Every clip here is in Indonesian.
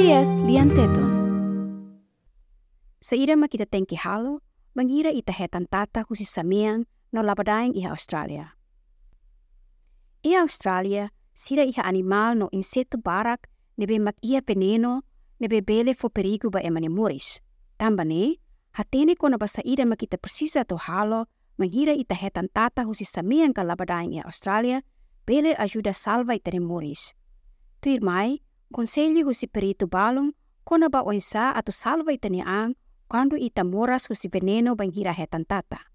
SBS lian teton. Sa ira makita tengki halo, mangira ita hetan tata husi samiang no labadaing iha Australia. Iha Australia, sira iha animal no inseto barak nebe mak ia veneno nebe bele fo perigo ba emane moris. Tamba ne, hatene kona ba sa ira makita precisa to halo, mangira ita hetan tata husi samiang ka labadaing iha Australia, bele ajuda salva ita moris. Tuir mai, conselho husi perito balong kona ba oinsa atau salva ita ang quando ita moras husi veneno bangira hetan tata.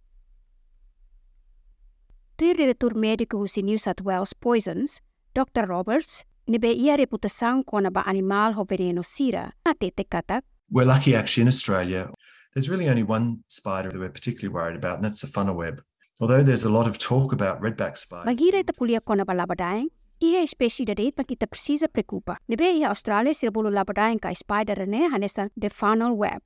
Tuir diretor médico husi New South Wales Poisons, Dr. Roberts, nebe ia reputação kona ba animal ho veneno sira. Atete katak, We're lucky actually in Australia. There's really only one spider that we're particularly worried about, and that's the funnel web. Although there's a lot of talk about redback spiders. Magira ita pulia kona ba labadaing, ia de rate kita precisa preocupa. Nebe ia Australia sira bulu labadaing ka spider ne hanesa the funnel web.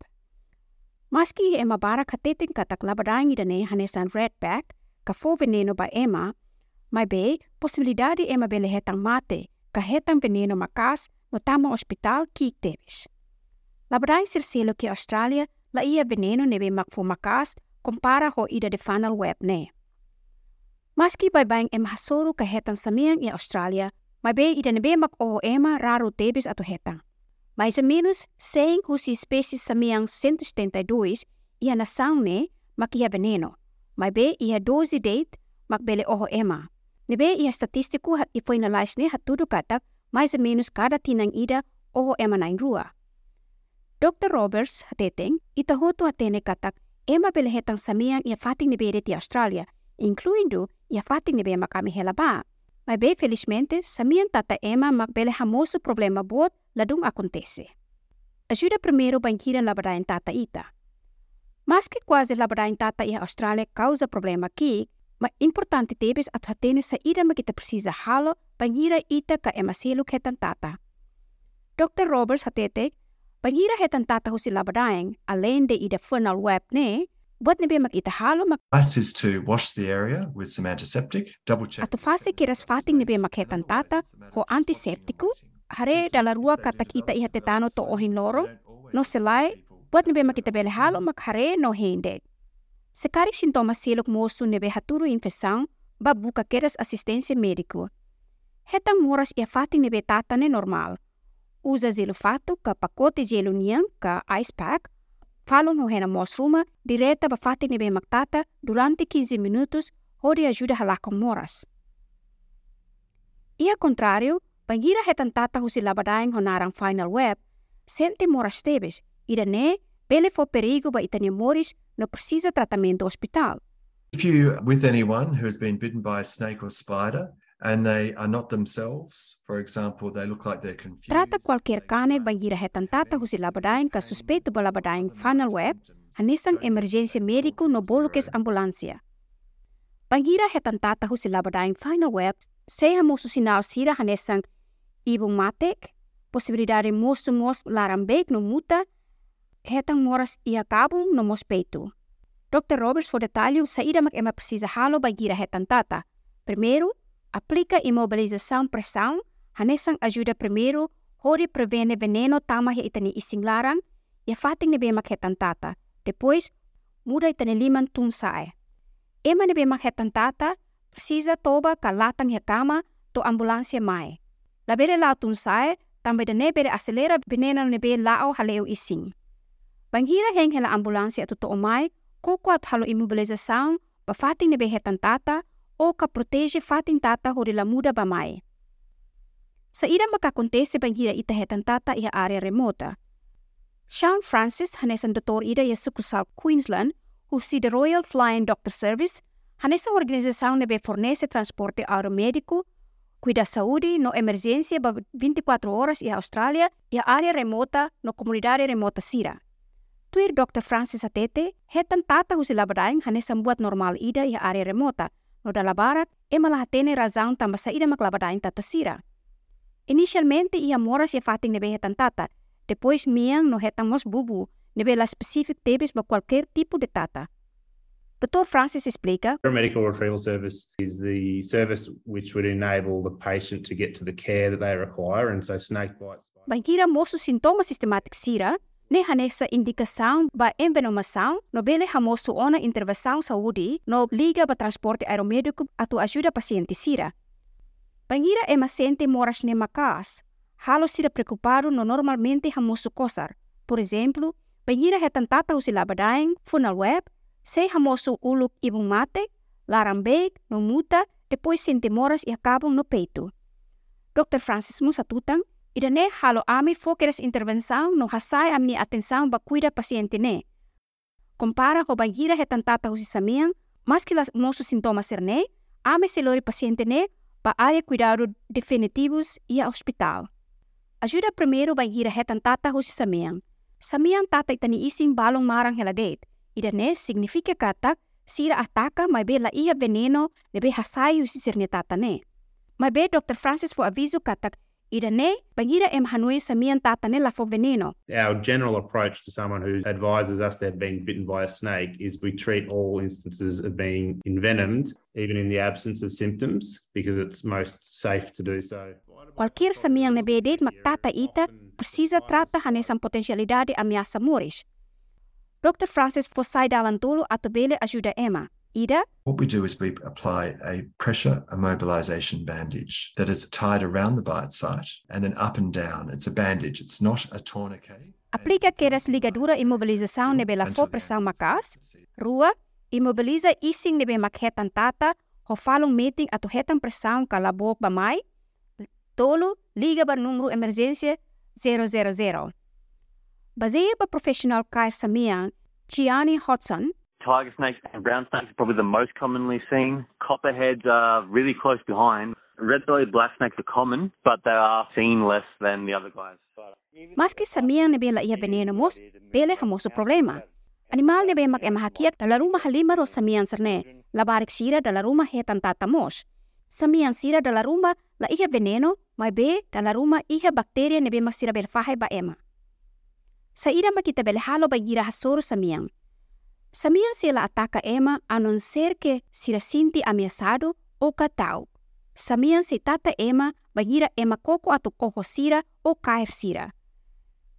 Maski ema bara kateting katak labadaing ida ne hanesan redback, ka fo veneno ba ema, mai be possibilidade ema bele hetang mate, ka hetang veneno makas no tama hospital kik tebis. Sir selo ki Australia la ia veneno nebe makfo makas compara ho ida de funnel web ne. Maski bay bayang em hasoro ka hetang samiang i Australia, may be ida nebe mak o ema raro tebis ato hetang. Mais ou menos 100 husi species samiang 172 ia na saung ne mak ia veneno. May be ia 12 date mak bele oho ema. Nebe ia statistiku hat i finalize ne hatudu katak mais ou menos kada tinang ida oho ema na rua. Dr. Roberts hateteng ita hotu hatene katak ema bele hetang samiang ia fating nebe ti Australia, incluindo ia fating nebe makami hela ba. Mas bem, felizmente, samian tata ema mak bele hamoso problema bot ladung acontece. Ajuda primeiro banquira labadain tata ita. Mas que quase labadain tata ia Australia causa problema aqui, mas importante tebes at hatene sa ida ma kita precisa halo bangira ita ka ema selo ketan tata. Dr. Roberts hatete, bangira hetan tata husi labadain, além de ida funnel web ne, Advice is to wash the area with some antiseptic, double check. Ato fase kiras fating nebe maketan tata ho antiseptiku hare dala rua kata kita iha tetano to ohin loro no selai buat nebe makita bele halo mak hare no hende. Sekari sintoma silok mosu nebe haturu infecção ba buka keras assistência médico. Hetang moras ia fating nebe tata ne normal. Usa zelo fato ka pacote gelo niang ka ice pack Falon ho hena mosruma direta ba fating nebe maktata durante 15 minutos hori ajuda halakong moras. Ia contrario, pangira hetan tata husi labadaing honarang final web, sente moras tebes, ida ne, bele fo perigo ba itania moris no precisa tratamento hospital. If you with anyone who has been bitten by a snake or spider Trata cualquier cane bangira hetantata husi labadain ka suspeito balabadain funnel web, hanisang emergencia médico no bolukes ambulancia. Bangira hetantata husi labadain funnel web, seha musu sinal sira hanisang ibumatek, posibilidad de musu mos larambek no muta, hetang moras ia kabum no mospeito. Dr. Roberts for detalhe saída mak ema precisa halo bangira hetantata. Primeiro, aplica imobilização pressão, hanesang ajuda primeiro, hori prevene veneno tama ya itani ising larang, ya fating nebe mak hetan tata. Depois, muda itani liman tung sae. Ema nebe mak hetan tata, precisa toba ka latang ya kama to ambulansya mai. Labere lao tung sae, também de nebe de acelera veneno nebe lao haleo ising. Bangira heng hela ambulansya at totoo mai, koko at halo ba fating nebe hetan tata, o ka protege fating tata hori la muda ba mai. Sa ida makakontese bangira ita hetan tata iha area remota. Sean Francis hanesan doktor ida ya sukursal Queensland, husi the Royal Flying Doctor Service, hanesa organização nebe fornece transporte aeromédico, cuida saúde no emergência ba 24 horas iha Australia, iha area remota no comunidade remota sira. Tuir Dr. Francis Atete, hetan tata husi labadaing hanesan buat normal ida iha area remota, no dala barat, e malahatene razão tamba sa ida maklabadaing tata sira. Inicialmente ia moras ia fating nebe hetan tata, depois miang no hetan mos bubu, nebe la specific tebes ba qualquer tipo de tata. Dr. Francis explica, Paramedical retrieval service is the service which would enable the patient to get to the care that they require. And so snake bites. banhira moço sintoma sistemático sira, ne hanessa indicação ba envenomação, no bele hamoso ona intervenção saúde, no liga ba transporte aeromédico atu ajuda paciente sira. Banhira é sente moras ne macas, halo sira preocupado no normalmente hamoso cosar. Por exemplo, banhira hetantata usi labadaing, funal web, sei hamoso uluk ibung mate, larambeg, no muta, depois sente moras e acabam no peito. Dr. Francis Musatutang, idane halo ami fokeres intervenção no hasai amni atenção ba cuida paciente ne. Compara ho banhira hetantata usi samiang, mas que las moço sintomas ser ne, ame selori paciente ne, ba área cuidado definitivos e a hospital. Ajuda primeiro banhira hetantata usi samiang. Samiang tata itani ising balong marang heladet. Idane significa katak sira ataka mai be la ia veneno lebe hasai usi sirne tata ne. Mai be Dr. Francis fo aviso katak ida ne bangira em hanui samian tata ne fo veneno. Our general approach to someone who advises us they've been bitten by a snake is we treat all instances of being envenomed, even in the absence of symptoms, because it's most safe to do so. Qualquer samiang ne bedet magtata ita precisa trata hanesang potensialidade ameaça moris. Dr. Francis Fossai Dalantolo atobele ajuda Emma. Ida, What we do is we apply a pressure immobilization bandage that is tied around the bite site and then up and down. It's a bandage, it's not a tourniquet. aplica queres ligadura imobilização nebe la fo pressão macas. Rua, imobiliza ising nebe makhetan tata, ho falong meeting ato hetan pressão kalabok ba mai. Tolo, liga ba número emergência 000. Baseia ba professional kai samiang, Gianni Hodson, Tiger snakes and brown snakes are probably the most commonly seen. Copperheads are really close behind. Red-bellied black snakes are common, but they are seen less than the other guys. Maski samiang nebe la ia veneno mos, pele hamoso problema. Animal nebe mak emahakiat dala rumah halima ro samiang serne, labarik sira dala rumah hetan tata mos. Samiang sira dala rumah la ia veneno, mai be dala rumah ia bakteria nebe mak sira berfahai ba ema. Sa ira makita bele halo ba gira hasoro samiang. Samiang sila ataka ema a non ser que sira sinti ameaçado o katau. Samiang se tata ema bagira ema koko atu koho sira o kair sira.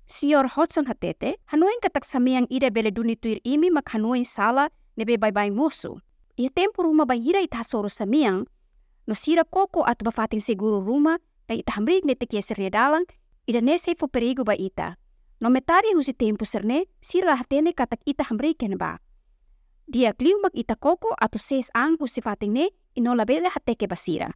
Sior Hodson hatete, hanuin katak samiang ida bele dunituir imi mak hanuin sala nebe bay bay musu. Ia tempo ruma bagira ita hasoro samiang, no sira koko atu bafating seguro ruma na ita ne tekia seria dalang, ida ne se fo perigo ba ita. No metari husi tempo serne, sira hatene katak ita hamrig ken ba. Dia kliu mak ita koko atu ses ang husi fating ne, ino labele hateke basira.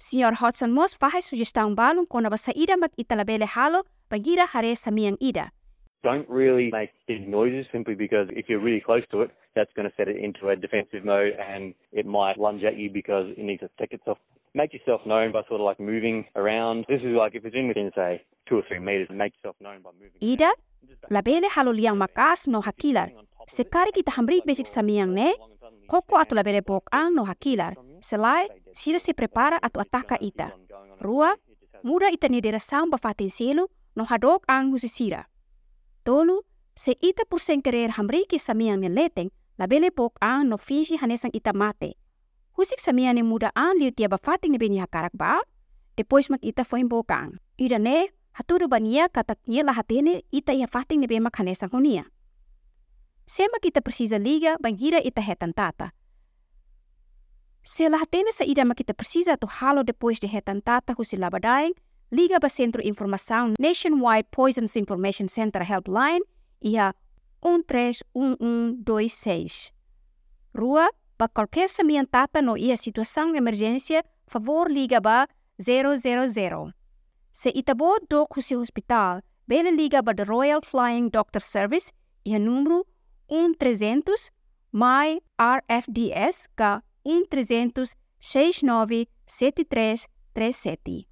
Senhor Hodson Moss faz sugestão balong kona basa ida mag italabele halo bagira hare samiang ida. Don't really make big noises simply because if you're really close to it, that's going to set it into a defensive mode and it might lunge at you because it needs to protect itself. Make yourself known by sort of like moving around. This is like if it's in within, say, two or three meters, make yourself known by moving. Ida, labele halo liang makas no hakilar. Sekari kita hambrik basic samiang ne, koko atu labele bok ang no hakilar. Selai, sira se prepara atu ataka ita. Rua, muda ita ni direção bafatin selo, no hadok ang husi sira. Tolu, se ita por sem querer hamriki samiang ni leteng, labele bok ang no fingi hanesang ita mate. Husik samiang ni muda ang liu tia bafating ni bini hakarak ba? Depois mag ita foi bokang. Ida ne, haturo ba niya katak niya lahatene ita ia fating ni bema hanesang hunia. Sema kita precisa liga bangira ita hetan tata. Se lahatene sa ida makita precisa to halo depois de hetan tata husi labadaing, liga ba Centro Informação Nationwide Poisons Information Center Helpline ia 131126. Rua, ba qualquer samian tata no ia situação de emergência, favor liga ba 000. Se itabo dok husi hospital, bele liga ba the Royal Flying Doctor Service ia número 1300 mai RFDS ka 1300 69 73 37.